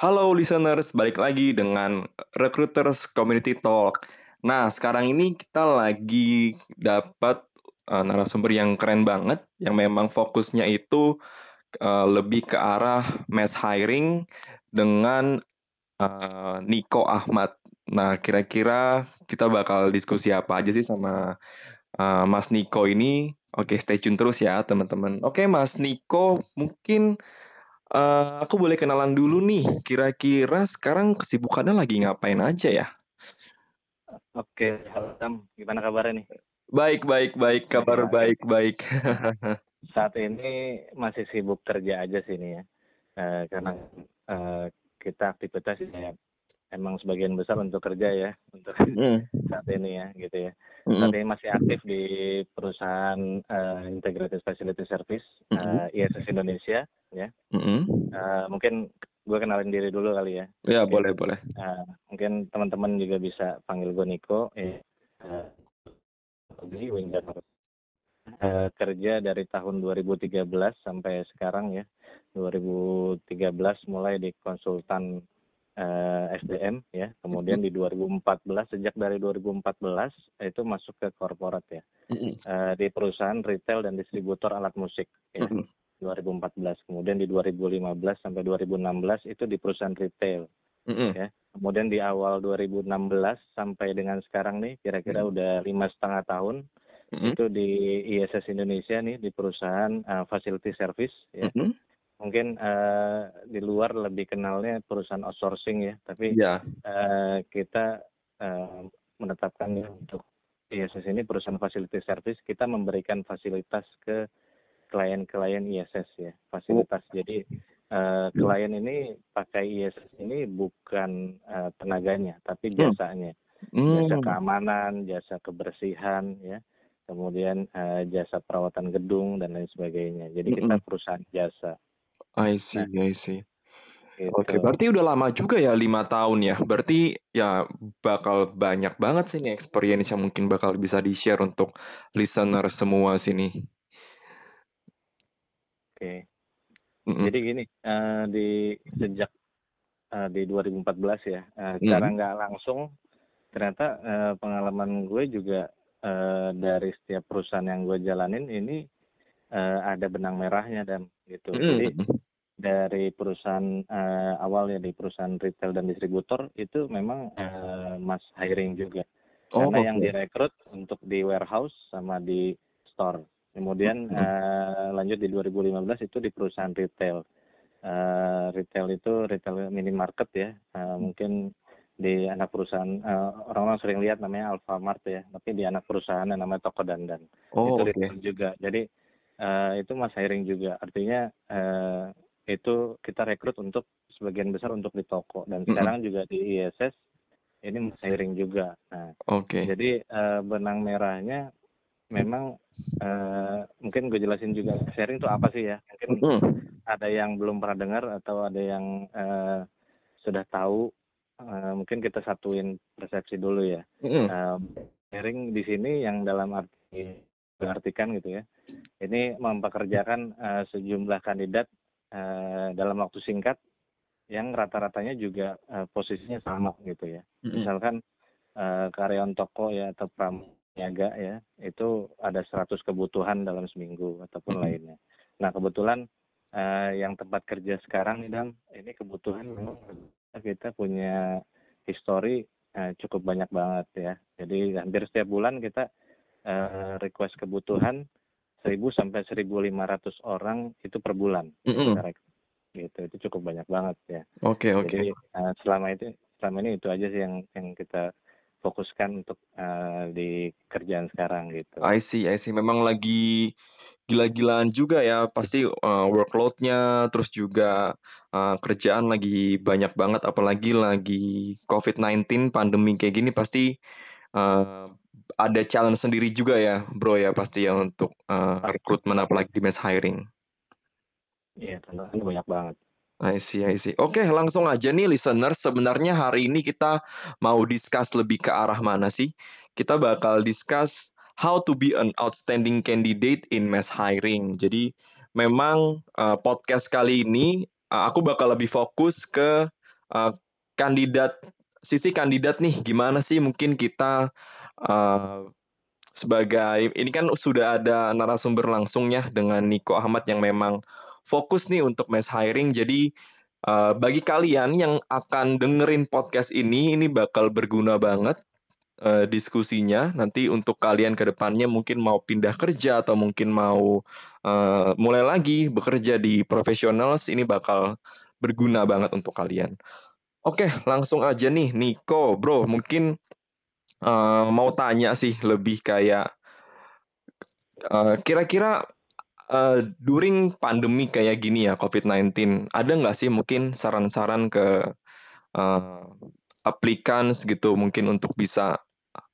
Halo listeners, balik lagi dengan Recruiters Community Talk. Nah, sekarang ini kita lagi dapat uh, narasumber yang keren banget, yang memang fokusnya itu uh, lebih ke arah mass hiring dengan uh, Niko Ahmad. Nah, kira-kira kita bakal diskusi apa aja sih sama uh, Mas Niko ini? Oke, stay tune terus ya teman-teman. Oke, Mas Niko, mungkin Uh, aku boleh kenalan dulu nih. Kira-kira sekarang kesibukannya lagi ngapain aja ya? Oke, halo Tam. Gimana kabarnya nih? Baik, baik, baik. Kabar baik, baik. Saat ini masih sibuk kerja aja sih nih ya. Uh, karena uh, kita aktivitas ya emang sebagian besar untuk kerja ya untuk mm. saat ini ya gitu ya mm. saat ini masih aktif di perusahaan uh, integrated facility service mm. uh, ISS Indonesia ya mm. uh, mungkin gue kenalin diri dulu kali ya ya mungkin, boleh boleh uh, mungkin teman-teman juga bisa panggil gue Niko ya uh, uh, kerja dari tahun 2013 sampai sekarang ya 2013 mulai di konsultan eh, SDM ya. Kemudian di 2014 sejak dari 2014 itu masuk ke korporat ya. Uh, di perusahaan retail dan distributor alat musik ya. 2014. Kemudian di 2015 sampai 2016 itu di perusahaan retail. Ya. Kemudian di awal 2016 sampai dengan sekarang nih kira-kira udah lima setengah tahun itu di ISS Indonesia nih di perusahaan uh, facility service ya mungkin uh, di luar lebih kenalnya perusahaan outsourcing ya, tapi yeah. Ya. uh, kita uh, menetapkan ya untuk ISS ini perusahaan facility service kita memberikan fasilitas ke klien-klien ISS ya, fasilitas. Oh. Jadi uh, klien ini pakai ISS ini bukan uh, tenaganya, tapi hmm. jasanya, hmm. jasa keamanan, jasa kebersihan ya kemudian uh, jasa perawatan gedung dan lain sebagainya. Jadi kita hmm. perusahaan jasa. I see, nah, I see. Gitu. Oke, berarti udah lama juga ya lima tahun ya. Berarti ya bakal banyak banget sih nih experience yang mungkin bakal bisa di share untuk listener semua sini. Oke. Mm -mm. Jadi gini, uh, di sejak uh, di 2014 ya, uh, secara mm. nggak langsung ternyata uh, pengalaman gue juga uh, dari setiap perusahaan yang gue jalanin ini uh, ada benang merahnya dan gitu. Mm. Jadi dari perusahaan uh, awal ya di perusahaan retail dan distributor itu memang uh, mas hiring juga. Oh, Karena okay. yang direkrut untuk di warehouse sama di store. Kemudian mm. uh, lanjut di 2015 itu di perusahaan retail. Uh, retail itu retail minimarket ya. Uh, mungkin di anak perusahaan uh, orang-orang sering lihat namanya Alfamart ya, tapi di anak perusahaan yang namanya toko dandan. Oh, itu okay. juga. Jadi uh, itu mas hiring juga. Artinya uh, itu kita rekrut untuk sebagian besar untuk di toko. Dan sekarang juga di ISS ini mas hiring juga. Nah okay. jadi uh, benang merahnya memang uh, mungkin gue jelasin juga sharing itu apa sih ya? Mungkin mm-hmm. ada yang belum pernah dengar atau ada yang uh, sudah tahu. Uh, mungkin kita satuin persepsi dulu ya. Mm-hmm. uh, sharing di sini yang dalam arti mengartikan gitu ya. Ini mempekerjakan uh, sejumlah kandidat uh, dalam waktu singkat yang rata-ratanya juga uh, posisinya sama gitu ya. Misalkan uh, karyawan toko ya atau pramuaga ya, itu ada 100 kebutuhan dalam seminggu ataupun lainnya. Nah, kebetulan uh, yang tempat kerja sekarang nih Dam, ini kebutuhan kita punya histori uh, cukup banyak banget ya. Jadi hampir setiap bulan kita request kebutuhan 1000 sampai 1500 orang itu per bulan. Mm -hmm. Gitu, itu cukup banyak banget ya. Oke, okay, oke. Okay. Jadi uh, selama itu selama ini itu aja sih yang yang kita fokuskan untuk uh, di kerjaan sekarang gitu. I see, I see. Memang lagi gila-gilaan juga ya. Pasti uh, workloadnya, terus juga uh, kerjaan lagi banyak banget. Apalagi lagi COVID-19 pandemi kayak gini pasti uh, ada challenge sendiri juga ya, bro ya pasti ya untuk uh, rekrutmen apalagi di mass hiring. Iya, tantangannya banyak banget. I see, I see. Oke, langsung aja nih listener. Sebenarnya hari ini kita mau discuss lebih ke arah mana sih? Kita bakal discuss how to be an outstanding candidate in mass hiring. Jadi memang uh, podcast kali ini uh, aku bakal lebih fokus ke uh, kandidat sisi kandidat nih gimana sih mungkin kita uh, sebagai ini kan sudah ada narasumber langsungnya dengan Niko Ahmad yang memang fokus nih untuk mass hiring. Jadi uh, bagi kalian yang akan dengerin podcast ini, ini bakal berguna banget uh, diskusinya. Nanti untuk kalian ke depannya mungkin mau pindah kerja atau mungkin mau uh, mulai lagi bekerja di professionals, ini bakal berguna banget untuk kalian. Oke, langsung aja nih, Niko, bro, mungkin uh, mau tanya sih lebih kayak uh, kira-kira uh, during pandemi kayak gini ya COVID-19, ada nggak sih mungkin saran-saran ke uh, applicants gitu mungkin untuk bisa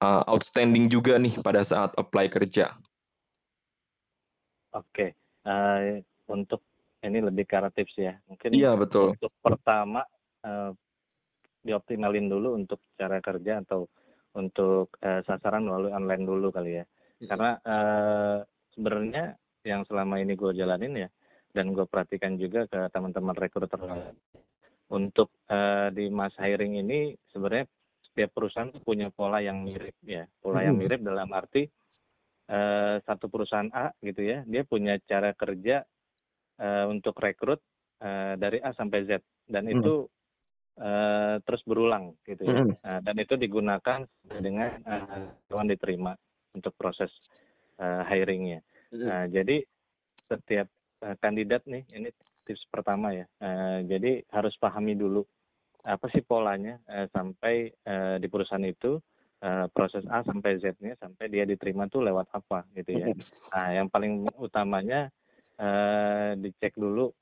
uh, outstanding juga nih pada saat apply kerja? Oke, uh, untuk ini lebih ke tips ya. Mungkin iya, betul. untuk pertama uh, dioptimalin dulu untuk cara kerja atau untuk uh, sasaran melalui online dulu kali ya. Hmm. Karena uh, sebenarnya yang selama ini gue jalanin ya dan gue perhatikan juga ke teman-teman rekruter untuk uh, di mas hiring ini sebenarnya setiap perusahaan punya pola yang mirip ya pola yang mirip dalam arti uh, satu perusahaan A gitu ya dia punya cara kerja uh, untuk rekrut uh, dari A sampai Z dan itu uh, terus berulang gitu ya. Mm. Uh, dan itu digunakan dengan uh, diterima untuk proses uh, hiringnya. Mm. Uh, jadi setiap uh, kandidat nih ini tips pertama ya. Uh, jadi harus pahami dulu apa sih polanya uh, sampai uh, di perusahaan itu uh, proses A sampai Z-nya sampai dia diterima tuh lewat apa gitu ya. Nah, yang paling utamanya uh, dicek dulu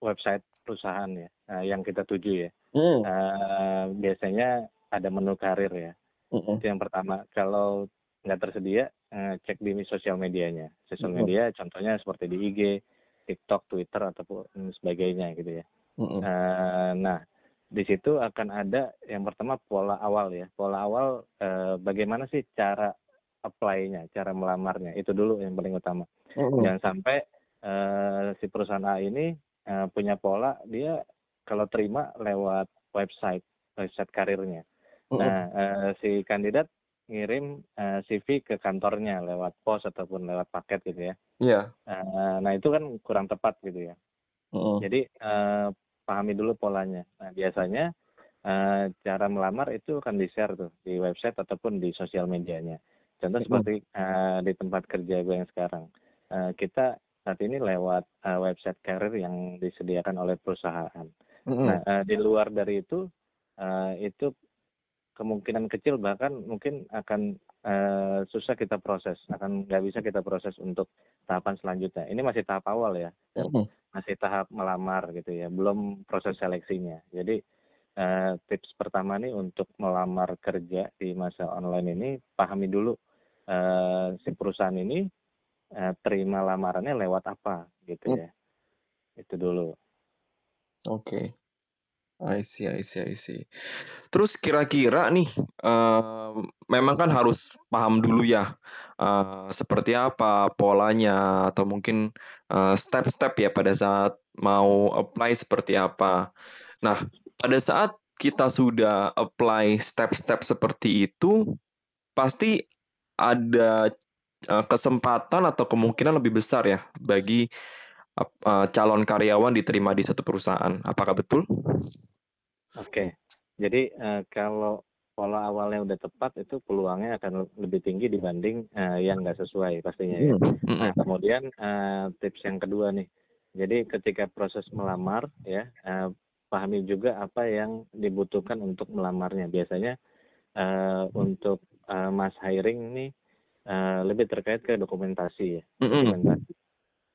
website perusahaan ya uh, yang kita tuju ya. Mm. Uh, biasanya ada menu karir ya. Mm-hmm. Itu yang pertama. Kalau nggak tersedia, uh, cek di sosial medianya. Sosial mm-hmm. media contohnya seperti di IG, TikTok, Twitter ataupun sebagainya gitu ya. Mm-hmm. Uh, nah di situ akan ada yang pertama pola awal ya. Pola awal uh, bagaimana sih cara apply-nya, cara melamarnya. Itu dulu yang paling utama. Mm-hmm. Jangan sampai uh, si perusahaan A ini uh, punya pola dia kalau terima lewat website website karirnya. Nah uh, si kandidat ngirim uh, CV ke kantornya lewat pos ataupun lewat paket gitu ya. Iya. Yeah. Uh, nah itu kan kurang tepat gitu ya. Uh-uh. Jadi uh, pahami dulu polanya. Nah biasanya uh, cara melamar itu akan di share tuh di website ataupun di sosial medianya. Contoh uh-huh. seperti uh, di tempat kerja gue yang sekarang. Uh, kita saat ini lewat uh, website karir yang disediakan oleh perusahaan. Mm-hmm. Nah, uh, di luar dari itu, uh, itu kemungkinan kecil bahkan mungkin akan uh, susah kita proses, akan nggak bisa kita proses untuk tahapan selanjutnya. Ini masih tahap awal ya, mm-hmm. masih tahap melamar gitu ya, belum proses seleksinya. Jadi uh, tips pertama nih untuk melamar kerja di masa online ini, pahami dulu uh, si perusahaan ini uh, terima lamarannya lewat apa gitu hmm. ya. Itu dulu. Oke. I see, I see, I see. Terus kira-kira nih, uh, memang kan harus paham dulu ya, uh, seperti apa polanya atau mungkin step-step uh, ya pada saat mau apply seperti apa. Nah, pada saat kita sudah apply step-step seperti itu, pasti ada kesempatan atau kemungkinan lebih besar ya bagi uh, calon karyawan diterima di satu perusahaan. Apakah betul? Oke, jadi uh, kalau pola awalnya udah tepat itu peluangnya akan lebih tinggi dibanding uh, yang nggak sesuai pastinya ya. Hmm, hmm. Nah kemudian uh, tips yang kedua nih, jadi ketika proses melamar ya uh, pahami juga apa yang dibutuhkan untuk melamarnya. Biasanya uh, untuk uh, mas hiring nih uh, lebih terkait ke dokumentasi ya. Dokumentasi.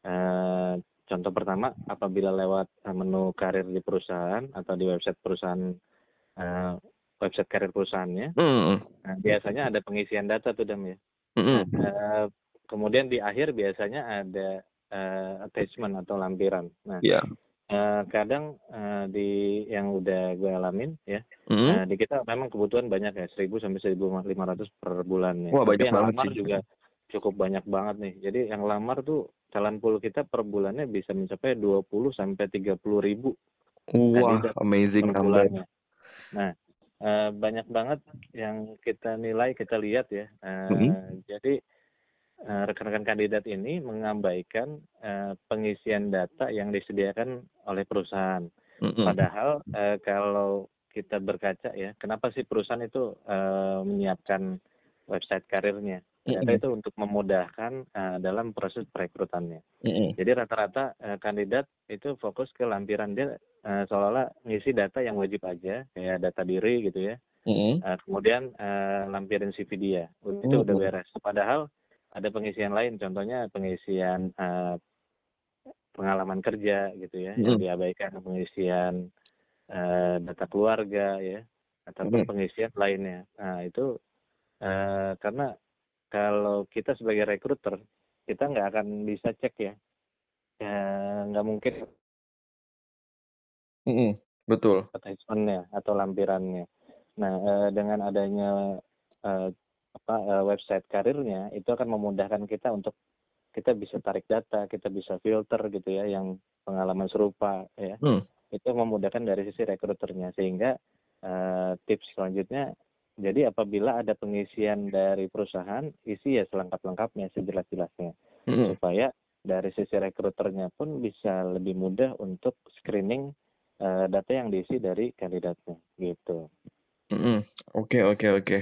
Uh, contoh pertama, apabila lewat menu karir di perusahaan atau di website perusahaan, uh, website karir perusahaannya, mm. nah, biasanya ada pengisian data tuh dam ya. Mm. Uh, kemudian di akhir biasanya ada uh, attachment atau lampiran. Nah, yeah. Uh, kadang uh, di yang udah gue alamin ya, mm. uh, di kita memang kebutuhan banyak ya, 1000 sampai 1500 per bulan ya. Wah, banyak yang banget lamar juga cukup banyak banget nih. Jadi yang lamar tuh calon pool kita per bulannya bisa mencapai 20 sampai 30 ribu Wah, amazing bulannya. Nah, uh, banyak banget yang kita nilai, kita lihat ya. Uh, mm-hmm. Jadi rekan-rekan kandidat ini mengabaikan uh, pengisian data yang disediakan oleh perusahaan. Mm-hmm. Padahal uh, kalau kita berkaca ya, kenapa sih perusahaan itu menyiapkan website karirnya? Ternyata itu untuk memudahkan dalam proses perekrutannya. Mm-hmm. Jadi rata-rata kandidat itu fokus ke lampiran dia seolah-olah ngisi data yang wajib aja, kayak data diri gitu ya. Mm-hmm. Uh, kemudian uh, lampirin CV dia, itu udah beres. Padahal ada pengisian lain, contohnya pengisian uh, pengalaman kerja gitu ya, mm-hmm. yang diabaikan pengisian uh, data keluarga ya, ataupun mm-hmm. pengisian lainnya. Nah itu uh, karena kalau kita sebagai recruiter kita nggak akan bisa cek ya ya nggak mungkin mm -hmm. betul attachmentnya atau lampirannya nah eh, dengan adanya eh, apa eh, website karirnya itu akan memudahkan kita untuk kita bisa tarik data kita bisa filter gitu ya yang pengalaman serupa ya hmm. itu memudahkan dari sisi rekruternya sehingga uh, tips selanjutnya jadi apabila ada pengisian dari perusahaan, isi ya selengkap-lengkapnya, sejelas-jelasnya. Mm-hmm. Supaya dari sisi rekruternya pun bisa lebih mudah untuk screening uh, data yang diisi dari kandidatnya, gitu. Oke oke oke.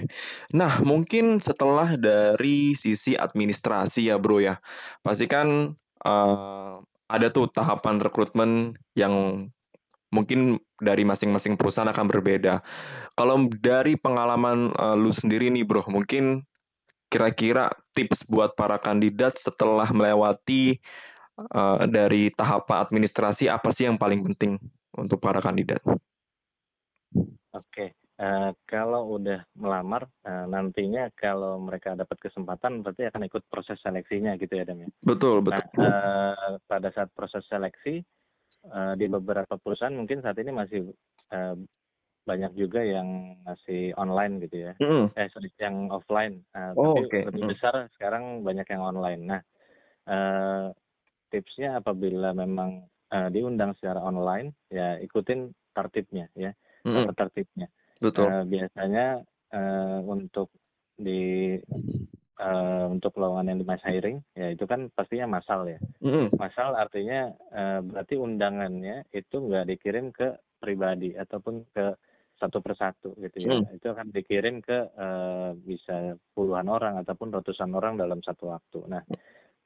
Nah mungkin setelah dari sisi administrasi ya bro ya, pasti kan uh, ada tuh tahapan rekrutmen yang mungkin dari masing-masing perusahaan akan berbeda. Kalau dari pengalaman uh, lu sendiri nih bro, mungkin kira-kira tips buat para kandidat setelah melewati uh, dari tahapan administrasi apa sih yang paling penting untuk para kandidat? Oke, uh, kalau udah melamar uh, nantinya kalau mereka dapat kesempatan berarti akan ikut proses seleksinya gitu ya Dam ya? Betul betul. Nah, uh, pada saat proses seleksi uh, di beberapa perusahaan mungkin saat ini masih uh, banyak juga yang masih online gitu ya. Mm. Eh sorry, yang offline. Uh, oh, tapi okay. lebih mm. besar sekarang banyak yang online. Nah, uh, tipsnya apabila memang uh, diundang secara online, ya ikutin tertibnya ya, mm. tertibnya. Betul. Uh, biasanya uh, untuk di uh, untuk lowongan yang di mass hiring ya itu kan pastinya masal ya mm. masal artinya uh, berarti undangannya itu nggak dikirim ke pribadi ataupun ke satu persatu gitu ya mm. itu akan dikirim ke uh, bisa puluhan orang ataupun ratusan orang dalam satu waktu nah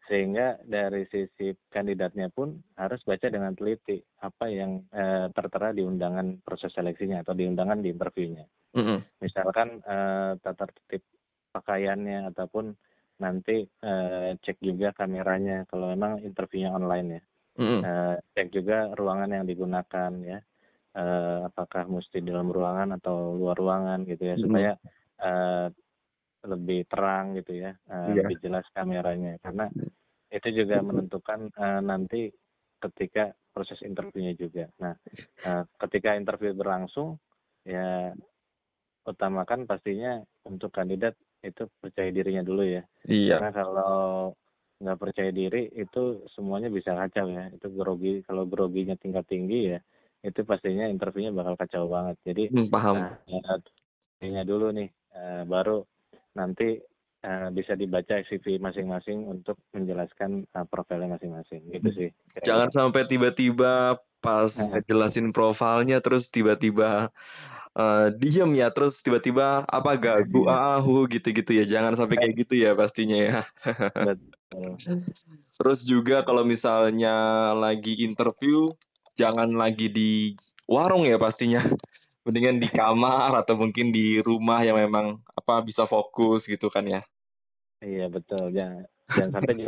sehingga dari sisi kandidatnya pun harus baca dengan teliti apa yang uh, tertera di undangan proses seleksinya atau di undangan di interviewnya. Mm -hmm. Misalkan uh, tata tertib pakaiannya ataupun nanti uh, cek juga kameranya kalau memang interviewnya online ya. Mm. Uh, cek juga ruangan yang digunakan ya. Uh, apakah mesti dalam ruangan atau luar ruangan gitu ya mm. supaya uh, lebih terang gitu ya, uh, yeah. lebih jelas kameranya karena itu juga menentukan uh, nanti ketika proses interviewnya juga. Nah, uh, ketika interview berlangsung ya utamakan pastinya untuk kandidat itu percaya dirinya dulu ya. Iya. Karena kalau nggak percaya diri itu semuanya bisa kacau ya. Itu grogi kalau groginya tingkat tinggi ya itu pastinya interviewnya bakal kacau banget. Jadi hmm, paham. Nah, dulu nih uh, baru nanti uh, bisa dibaca CV masing-masing untuk menjelaskan uh, profilnya masing-masing. Gitu sih. Jangan sampai tiba-tiba pas ngejelasin profilnya terus tiba-tiba uh, diem ya terus tiba-tiba apa gagu iya. ahu gitu-gitu ya jangan sampai kayak gitu ya pastinya ya terus juga kalau misalnya lagi interview jangan lagi di warung ya pastinya mendingan di kamar atau mungkin di rumah yang memang apa bisa fokus gitu kan ya iya betul jangan jangan sampai di,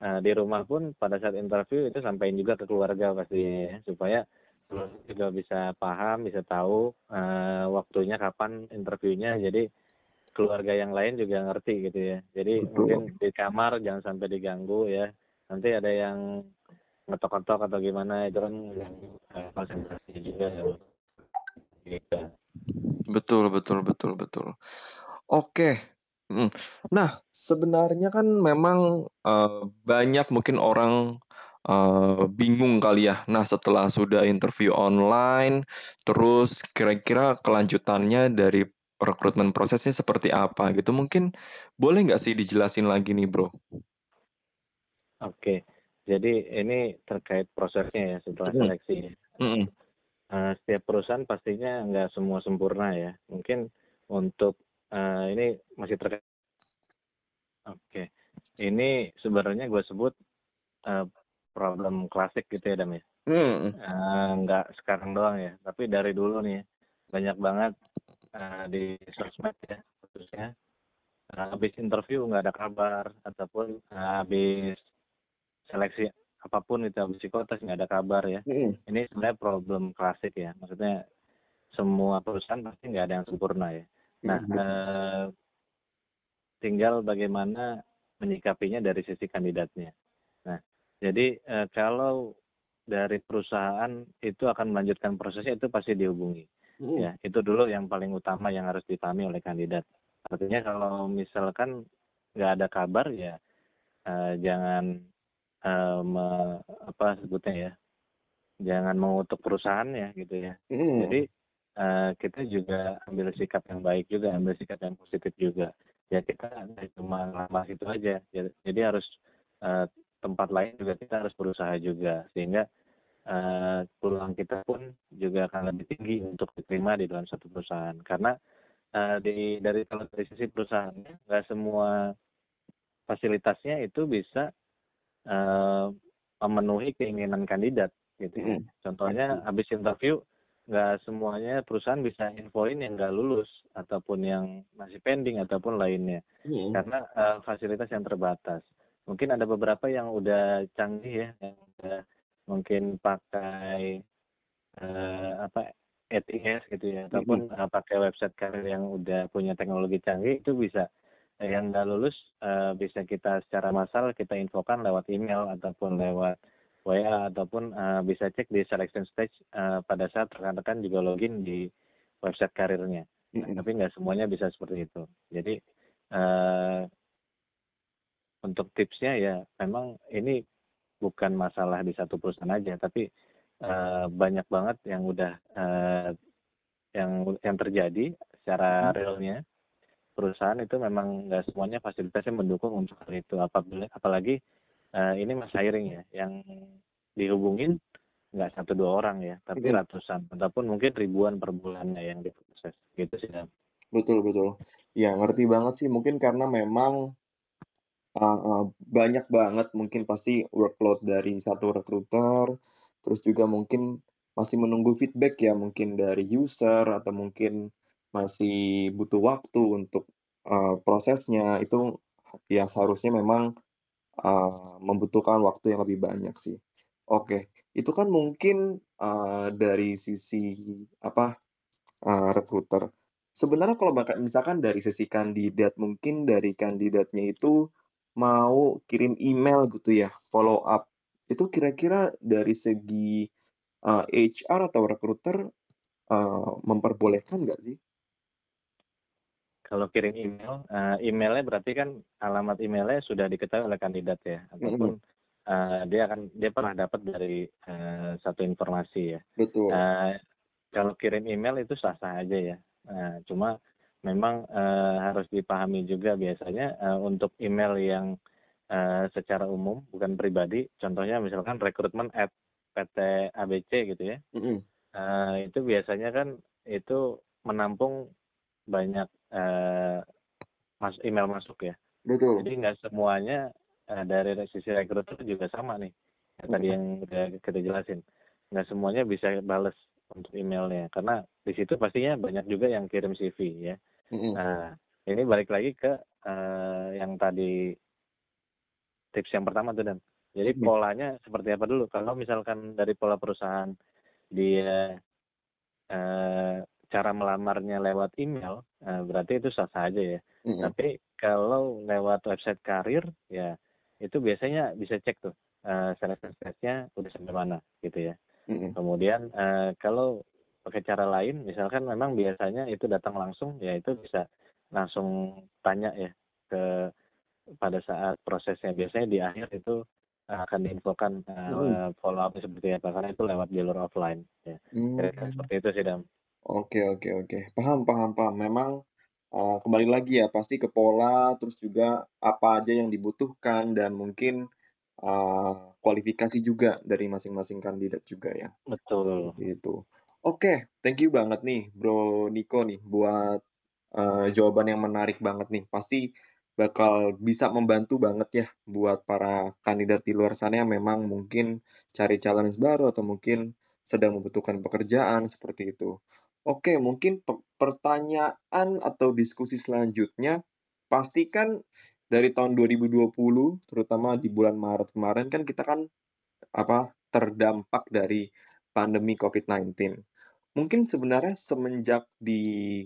uh, di rumah pun pada saat interview itu sampaikan juga ke keluarga pasti ya supaya juga bisa paham, bisa tahu uh, waktunya kapan interviewnya. Jadi keluarga yang lain juga ngerti gitu ya. Jadi Betul. mungkin di kamar jangan sampai diganggu ya. Nanti ada yang ngetok-ngetok atau gimana itu kan uh, konsentrasi juga ya. Gitu. Betul, betul, betul, betul. Oke. Nah, sebenarnya kan memang uh, banyak mungkin orang uh, bingung kali ya. Nah, setelah sudah interview online, terus kira-kira kelanjutannya dari rekrutmen prosesnya seperti apa gitu. Mungkin boleh nggak sih dijelasin lagi nih, Bro? Oke, jadi ini terkait prosesnya ya setelah seleksi. Mm Uh, setiap perusahaan pastinya nggak semua sempurna ya. Mungkin untuk uh, ini masih terkait. Oke, ini sebenarnya gue sebut uh, problem klasik gitu ya Dam ya. Mm. Uh, nggak sekarang doang ya, tapi dari dulu nih banyak banget uh, di sosmed ya khususnya. Uh, habis interview nggak ada kabar ataupun uh, habis seleksi apa pun itu psikotes nggak ada kabar ya. Mm. Ini sebenarnya problem klasik ya. Maksudnya semua perusahaan pasti nggak ada yang sempurna ya. Nah, mm. eh, tinggal bagaimana menyikapinya dari sisi kandidatnya. Nah, jadi eh, kalau dari perusahaan itu akan melanjutkan prosesnya itu pasti dihubungi. Mm. Ya, itu dulu yang paling utama yang harus dipahami oleh kandidat. Artinya kalau misalkan nggak ada kabar ya eh, jangan um, apa sebutnya ya jangan mengutuk perusahaannya gitu ya. Mm. jadi uh, kita juga ambil sikap yang baik juga ambil sikap yang positif juga. Ya kita cuma lama itu aja. Jadi harus uh, tempat lain juga kita harus berusaha juga. Sehingga uh, peluang kita pun juga akan lebih tinggi untuk diterima di dalam satu perusahaan. Karena uh, di dari kalau dari sisi perusahaannya nggak semua fasilitasnya itu bisa uh, memenuhi keinginan kandidat gitu. Mm. Contohnya habis interview nggak semuanya perusahaan bisa infoin yang nggak lulus ataupun yang masih pending ataupun lainnya mm. karena uh, fasilitas yang terbatas. Mungkin ada beberapa yang udah canggih ya, yang udah mungkin pakai uh, apa ETS gitu ya, ataupun mm. uh, pakai website karir yang udah punya teknologi canggih itu bisa yang nggak lulus uh, bisa kita secara massal kita infokan lewat email ataupun lewat WA ataupun uh, bisa cek di selection stage uh, pada saat rekan-rekan juga login di website karirnya. Tapi nggak semuanya bisa seperti itu. Jadi uh, untuk tipsnya ya memang ini bukan masalah di satu perusahaan aja, tapi uh, banyak banget yang udah uh, yang yang terjadi secara realnya perusahaan itu memang nggak semuanya fasilitasnya mendukung untuk hal itu. Apabila apalagi uh, ini mas hiring ya yang dihubungin nggak satu dua orang ya tapi hmm. ratusan ataupun mungkin ribuan per bulannya yang diproses. Gitu sih betul betul. Ya ngerti banget sih mungkin karena memang uh, uh, banyak banget mungkin pasti workload dari satu recruiter terus juga mungkin masih menunggu feedback ya mungkin dari user atau mungkin masih butuh waktu untuk uh, prosesnya itu ya seharusnya memang uh, membutuhkan waktu yang lebih banyak sih. Oke, itu kan mungkin uh, dari sisi apa uh, recruiter. Sebenarnya kalau misalkan dari sisi kandidat, mungkin dari kandidatnya itu mau kirim email gitu ya, follow up. Itu kira-kira dari segi uh, HR atau recruiter uh, memperbolehkan nggak sih? Kalau kirim email, uh, emailnya berarti kan alamat emailnya sudah diketahui oleh kandidat ya, ataupun uh, dia akan dia pernah dapat dari uh, satu informasi ya. Betul. Uh, kalau kirim email itu sah-sah aja ya, uh, cuma memang uh, harus dipahami juga biasanya uh, untuk email yang uh, secara umum bukan pribadi, contohnya misalkan rekrutmen at PT ABC gitu ya, mm -hmm. uh, itu biasanya kan itu menampung banyak uh, mas email masuk ya. Betul. Jadi nggak semuanya uh, dari sisi rekruter juga sama nih. Yang tadi yang udah kita jelasin. Nggak semuanya bisa bales untuk emailnya karena di situ pastinya banyak juga yang kirim CV ya. Mm-hmm. Nah, ini balik lagi ke uh, yang tadi tips yang pertama tuh dan. Jadi polanya seperti apa dulu? Kalau misalkan dari pola perusahaan dia uh, cara melamarnya lewat email, uh, berarti itu sah sah aja ya. Mm-hmm. Tapi kalau lewat website karir, ya itu biasanya bisa cek tuh uh, selection stage-nya udah sampai mana gitu ya. Mm-hmm. Kemudian uh, kalau pakai cara lain, misalkan memang biasanya itu datang langsung, ya itu bisa langsung tanya ya ke pada saat prosesnya. Biasanya di akhir itu akan diinfokan uh, hmm. follow up seperti apa karena itu lewat jalur offline ya. Hmm. seperti itu sih Dam. Oke oke oke paham paham paham memang uh, kembali lagi ya pasti ke pola terus juga apa aja yang dibutuhkan dan mungkin uh, kualifikasi juga dari masing-masing kandidat juga ya. Betul. Gitu. Oke, thank you banget nih Bro Niko nih buat uh, jawaban yang menarik banget nih. Pasti bakal bisa membantu banget ya buat para kandidat di luar sana yang memang mungkin cari challenge baru atau mungkin sedang membutuhkan pekerjaan seperti itu. Oke, mungkin pertanyaan atau diskusi selanjutnya pastikan dari tahun 2020 terutama di bulan Maret kemarin kan kita kan apa terdampak dari pandemi COVID-19. Mungkin sebenarnya semenjak di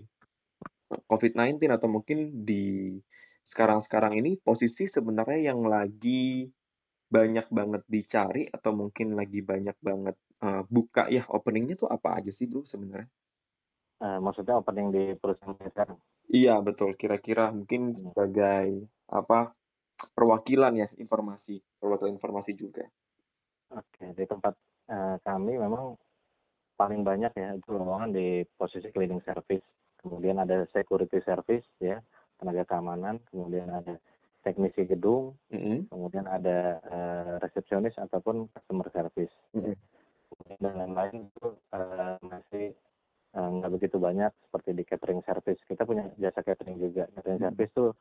COVID-19 atau mungkin di sekarang-sekarang ini posisi sebenarnya yang lagi banyak banget dicari atau mungkin lagi banyak banget uh, buka ya openingnya tuh apa aja sih bro sebenarnya? Uh, maksudnya opening di perusahaan sekarang? Iya betul. Kira-kira mungkin hmm. sebagai apa perwakilan ya informasi perwakilan informasi juga. Oke di tempat uh, kami memang paling banyak ya itu lowongan di posisi cleaning service kemudian ada security service ya tenaga keamanan, kemudian ada teknisi gedung, mm-hmm. kemudian ada uh, resepsionis ataupun customer service. Mm-hmm. Kemudian dan lain-lain itu uh, masih eh, nggak uh, begitu banyak seperti di catering service. Kita punya jasa catering juga. Catering mm-hmm. service tuh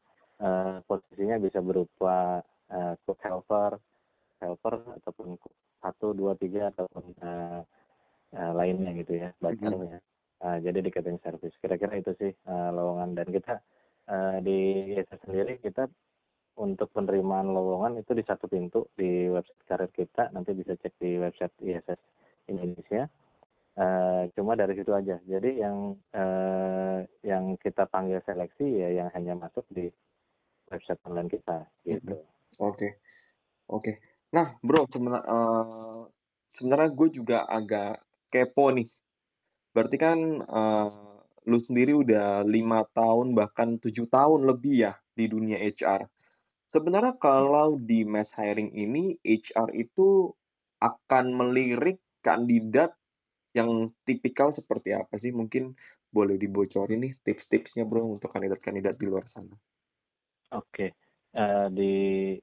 uh, posisinya bisa berupa uh, cook helper, helper ataupun satu, dua, tiga ataupun uh, uh, lainnya gitu ya, bacarnya. Uh, jadi di catering service. Kira-kira itu sih uh, lowongan dan kita uh, di ISS sendiri kita untuk penerimaan lowongan itu di satu pintu di website karir kita nanti bisa cek di website ISS Indonesia uh, cuma dari situ aja jadi yang uh, yang kita panggil seleksi ya yang hanya masuk di website online kita gitu oke okay. oke okay. nah bro sebenarnya uh, sebenarnya gue juga agak kepo nih berarti kan uh, lu sendiri udah lima tahun bahkan tujuh tahun lebih ya di dunia HR. Sebenarnya kalau di mass hiring ini HR itu akan melirik kandidat yang tipikal seperti apa sih? Mungkin boleh dibocorin nih tips-tipsnya bro untuk kandidat-kandidat di luar sana. Oke, uh, di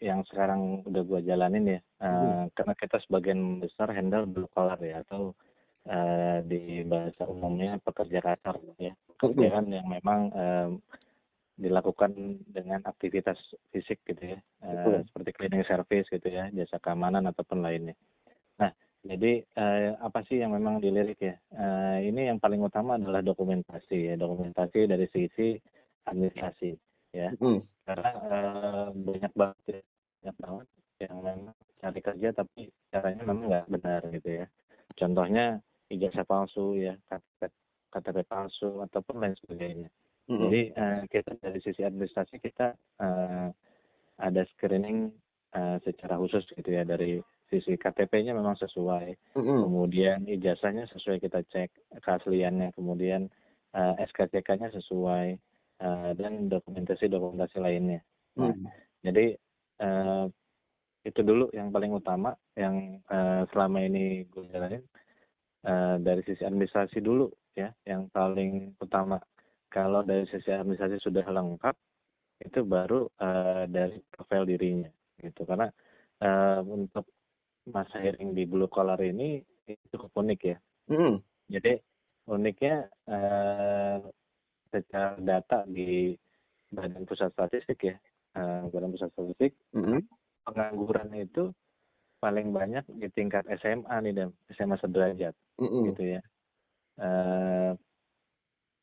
yang sekarang udah gue jalanin ya, uh, hmm. karena kita sebagian besar handle blue collar ya atau uh, di bahasa umumnya pekerja kasar ya pekerjaan yang memang um, dilakukan dengan aktivitas fisik gitu ya uh, seperti cleaning service gitu ya jasa keamanan ataupun lainnya nah jadi uh, apa sih yang memang dilirik ya uh, ini yang paling utama adalah dokumentasi ya dokumentasi dari sisi administrasi ya mm. karena uh, banyak banget ya, banyak banget yang memang cari kerja tapi caranya memang nggak benar gitu ya contohnya ijazah palsu ya KTP, KTP palsu ataupun lain sebagainya mm-hmm. jadi uh, kita dari sisi administrasi kita uh, ada screening uh, secara khusus gitu ya dari sisi KTP-nya memang sesuai. Mm-hmm. kemudian ijazahnya sesuai kita cek keasliannya. Kemudian uh, SKCK-nya sesuai uh, dan dokumentasi dokumentasi lainnya. Nah jadi uh, itu dulu yang paling utama yang uh, selama ini gue jalanin. Uh, dari sisi administrasi dulu ya yang paling utama. Kalau dari sisi administrasi sudah lengkap itu baru uh, dari profil dirinya gitu. Karena uh, untuk masa hiring di blue collar ini itu cukup unik ya mm. jadi uniknya uh, secara data di Badan Pusat Statistik ya uh, Badan Pusat Statistik mm -hmm. pengangguran itu paling banyak di tingkat SMA nih dan SMA sederajat mm -hmm. gitu ya. Uh,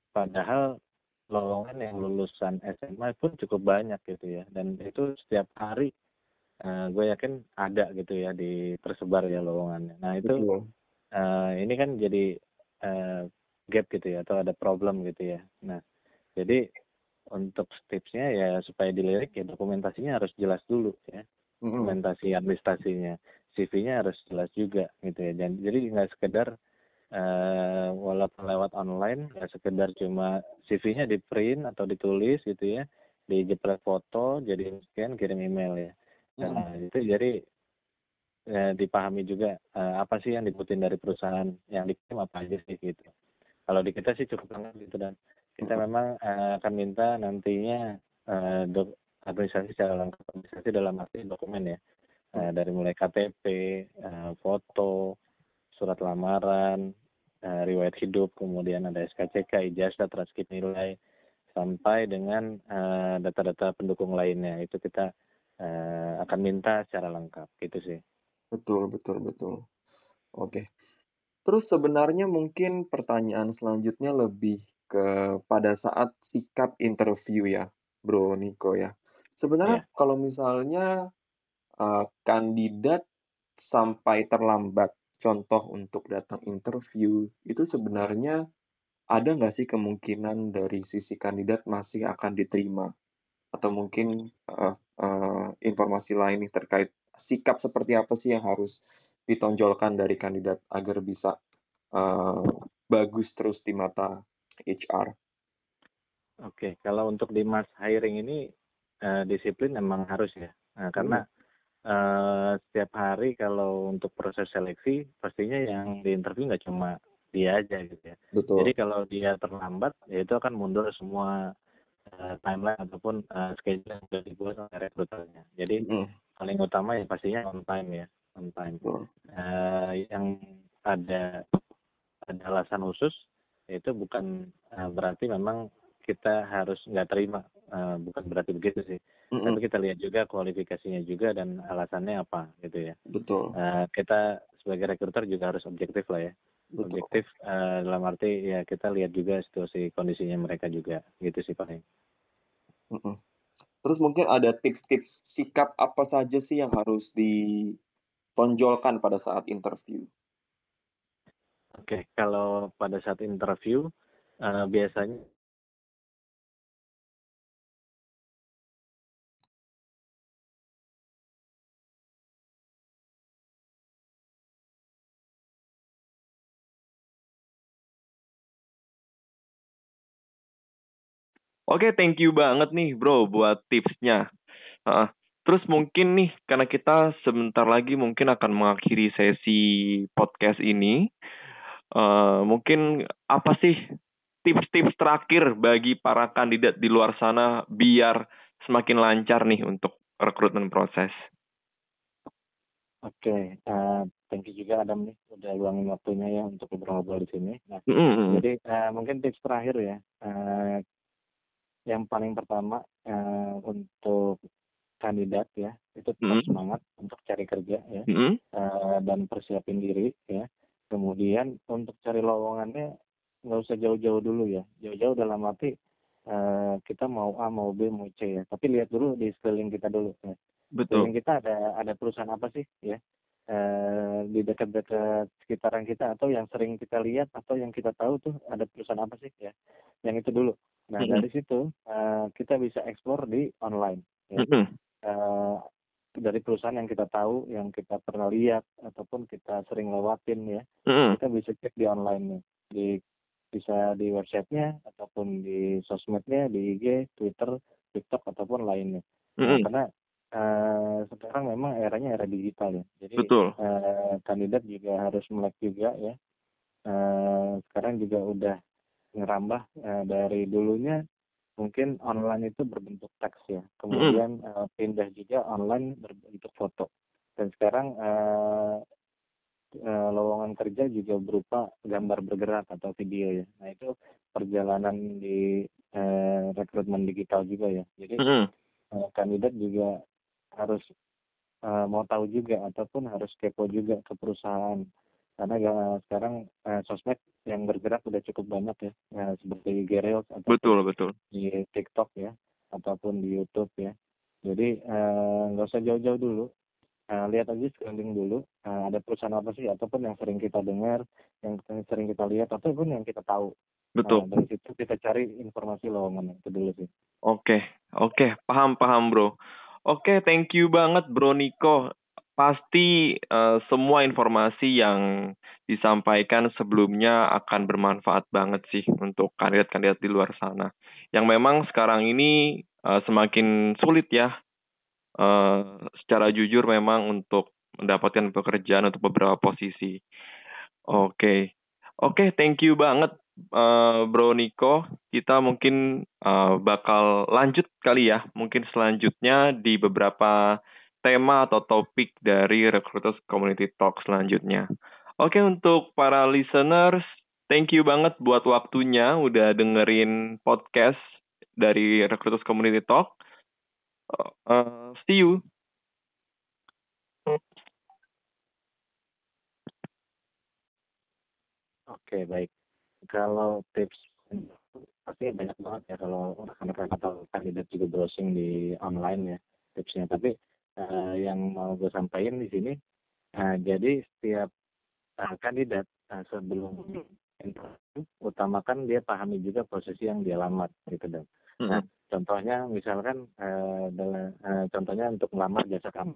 padahal lowongan yang lulusan SMA pun cukup banyak gitu ya dan itu setiap hari uh, gue yakin ada gitu ya di tersebar ya lowongannya. Nah itu uh, ini kan jadi uh, gap gitu ya atau ada problem gitu ya. Nah jadi untuk tipsnya ya supaya dilirik ya dokumentasinya harus jelas dulu ya. Dokumentasi administrasinya CV-nya harus jelas juga gitu ya. Dan jadi nggak sekedar uh, walaupun lewat online nggak sekedar cuma CV-nya di print atau ditulis gitu ya di jepret foto jadi scan kirim email ya nah itu jadi ya, dipahami juga uh, apa sih yang dibutuhin dari perusahaan yang dikirim apa aja sih gitu. Kalau di kita sih cukup lengkap gitu dan. Kita memang uh, akan minta nantinya dok, administrasi secara lengkap administrasi dalam arti dokumen ya. Uh, dari mulai KTP, uh, foto, surat lamaran, riwayat hidup, kemudian ada SKCK, ijazah, transkrip nilai, sampai dengan data data-data pendukung lainnya. Itu kita uh, akan minta secara lengkap gitu sih. Betul, betul, betul. Oke. Terus sebenarnya mungkin pertanyaan selanjutnya lebih ke pada saat sikap interview ya, Bro Niko ya. Sebenarnya yeah. kalau misalnya uh, kandidat sampai terlambat, contoh untuk datang interview, itu sebenarnya ada nggak sih kemungkinan dari sisi kandidat masih akan diterima? Atau mungkin uh, uh, informasi lain nih terkait sikap seperti apa sih yang harus ditonjolkan dari kandidat agar bisa uh, bagus terus di mata HR? Oke, kalau untuk di mass hiring ini uh, disiplin memang harus ya, nah, karena uh, setiap hari kalau untuk proses seleksi pastinya yang di interview nggak cuma dia aja gitu ya. Betul. Jadi kalau dia terlambat, ya itu akan mundur semua uh, timeline ataupun uh, schedule yang sudah dibuat oleh rekruternya. Jadi mm. paling utama ya pastinya on time ya, on time. Uh, yang ada ada alasan khusus itu bukan uh, berarti memang kita harus nggak terima, uh, bukan berarti begitu sih. Mm-hmm. Tapi kita lihat juga kualifikasinya juga dan alasannya apa gitu ya. Betul. Uh, kita sebagai rekruter juga harus objektif lah ya. Betul. Objektif uh, dalam arti ya kita lihat juga situasi kondisinya mereka juga gitu sih paling. Terus mungkin ada tips-tips sikap apa saja sih yang harus ditonjolkan pada saat interview? Oke, kalau pada saat interview uh, biasanya Oke, thank you banget nih bro buat tipsnya. Uh, terus mungkin nih, karena kita sebentar lagi mungkin akan mengakhiri sesi podcast ini. Uh, mungkin apa sih tips-tips terakhir bagi para kandidat di luar sana biar semakin lancar nih untuk rekrutmen proses? Oke, okay, uh, thank you juga Adam nih udah luangin waktunya ya untuk ngobrol di sini. Nah, mm -hmm. jadi uh, mungkin tips terakhir ya, uh, yang paling pertama uh, untuk kandidat ya itu tetap mm -hmm. semangat untuk cari kerja ya mm -hmm. uh, dan persiapin diri ya kemudian untuk cari lowongannya nggak usah jauh-jauh dulu ya jauh-jauh dalam arti uh, kita mau A mau B mau C ya tapi lihat dulu di sekeliling kita dulu ya Betul. Sekeliling kita ada ada perusahaan apa sih ya uh, di dekat-dekat sekitaran kita atau yang sering kita lihat atau yang kita tahu tuh ada perusahaan apa sih ya yang itu dulu Nah mm -hmm. dari situ uh, kita bisa eksplor di online. Ya. Mm -hmm. uh, dari perusahaan yang kita tahu, yang kita pernah lihat ataupun kita sering lewatin ya, mm -hmm. kita bisa cek di online nih, di bisa di websitenya ataupun di sosmednya, di IG, Twitter, TikTok ataupun lainnya. Mm -hmm. nah, karena uh, sekarang memang eranya era digital ya, jadi Betul. Uh, kandidat juga harus melek juga ya. Uh, sekarang juga udah ngerambah uh, dari dulunya mungkin online itu berbentuk teks ya kemudian uh, pindah juga online berbentuk foto dan sekarang uh, uh, lowongan kerja juga berupa gambar bergerak atau video ya nah itu perjalanan di uh, rekrutmen digital juga ya jadi mm-hmm. uh, kandidat juga harus uh, mau tahu juga ataupun harus kepo juga ke perusahaan. Karena ya, sekarang uh, sosmed yang bergerak udah cukup banyak ya, ya seperti Gerels atau betul betul. di TikTok ya ataupun di YouTube ya. Jadi eh, nggak uh, usah jauh-jauh dulu. Uh, lihat aja sekeliling dulu. Uh, ada perusahaan apa sih ataupun yang sering kita dengar yang sering kita lihat ataupun yang kita tahu. Betul. Uh, dari situ kita cari informasi lowongan itu dulu sih. Oke okay. oke. Okay. paham paham bro oke okay, thank you banget bro Niko pasti uh, semua informasi yang disampaikan sebelumnya akan bermanfaat banget sih untuk kandidat-kandidat di luar sana. Yang memang sekarang ini uh, semakin sulit ya, uh, secara jujur memang untuk mendapatkan pekerjaan untuk beberapa posisi. Oke, okay. oke, okay, thank you banget, uh, Bro Niko. Kita mungkin uh, bakal lanjut kali ya, mungkin selanjutnya di beberapa tema atau topik dari Recruiters Community Talk selanjutnya. Oke, okay, untuk para listeners, thank you banget buat waktunya udah dengerin podcast dari Recruiters Community Talk. Uh, see you. Oke, baik. Kalau tips pasti banyak banget ya kalau rekan-rekan atau kandidat juga browsing di online ya tipsnya. Tapi uh, yang mau gue sampaikan di sini, uh, jadi setiap uh, kandidat uh, sebelum interview utamakan dia pahami juga posisi yang dia lamar gitu dong. Mm -hmm. Nah, contohnya misalkan uh, dalam, uh, contohnya untuk melamar jasa kamu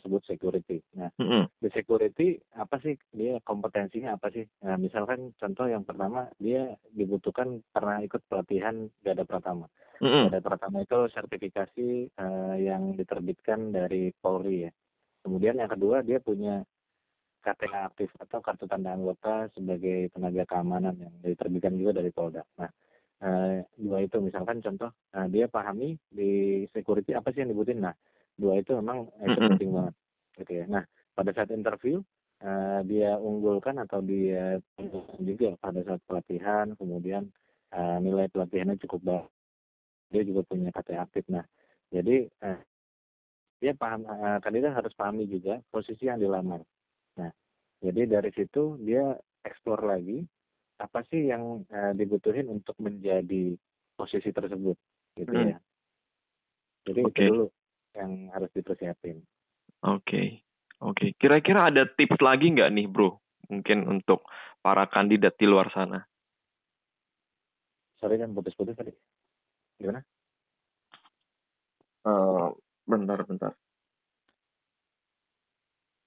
disebut security. Nah, mm-hmm. di security apa sih dia kompetensinya apa sih? Nah, misalkan contoh yang pertama dia dibutuhkan karena ikut pelatihan Gada Pratama. Mm-hmm. Gada Pratama itu sertifikasi uh, yang diterbitkan dari Polri ya. Kemudian yang kedua dia punya KTA aktif atau kartu tanda anggota sebagai tenaga keamanan yang diterbitkan juga dari Polda. Nah, uh, dua itu misalkan contoh uh, dia pahami di security apa sih yang dibutuhin. Nah, dua itu memang itu penting banget. Gitu ya nah pada saat interview uh, dia unggulkan atau dia juga pada saat pelatihan kemudian uh, nilai pelatihannya cukup baik dia juga punya KT aktif. Nah jadi uh, dia paham uh, kandidat harus pahami juga posisi yang dilamar. Nah jadi dari situ dia eksplor lagi apa sih yang uh, dibutuhin untuk menjadi posisi tersebut gitu hmm. ya. Jadi okay. itu dulu yang harus dipersiapin. Oke, okay. oke. Okay. Kira-kira ada tips lagi nggak nih, bro? Mungkin untuk para kandidat di luar sana. Sorry kan putus-putus tadi. Gimana? Uh, bentar, bentar.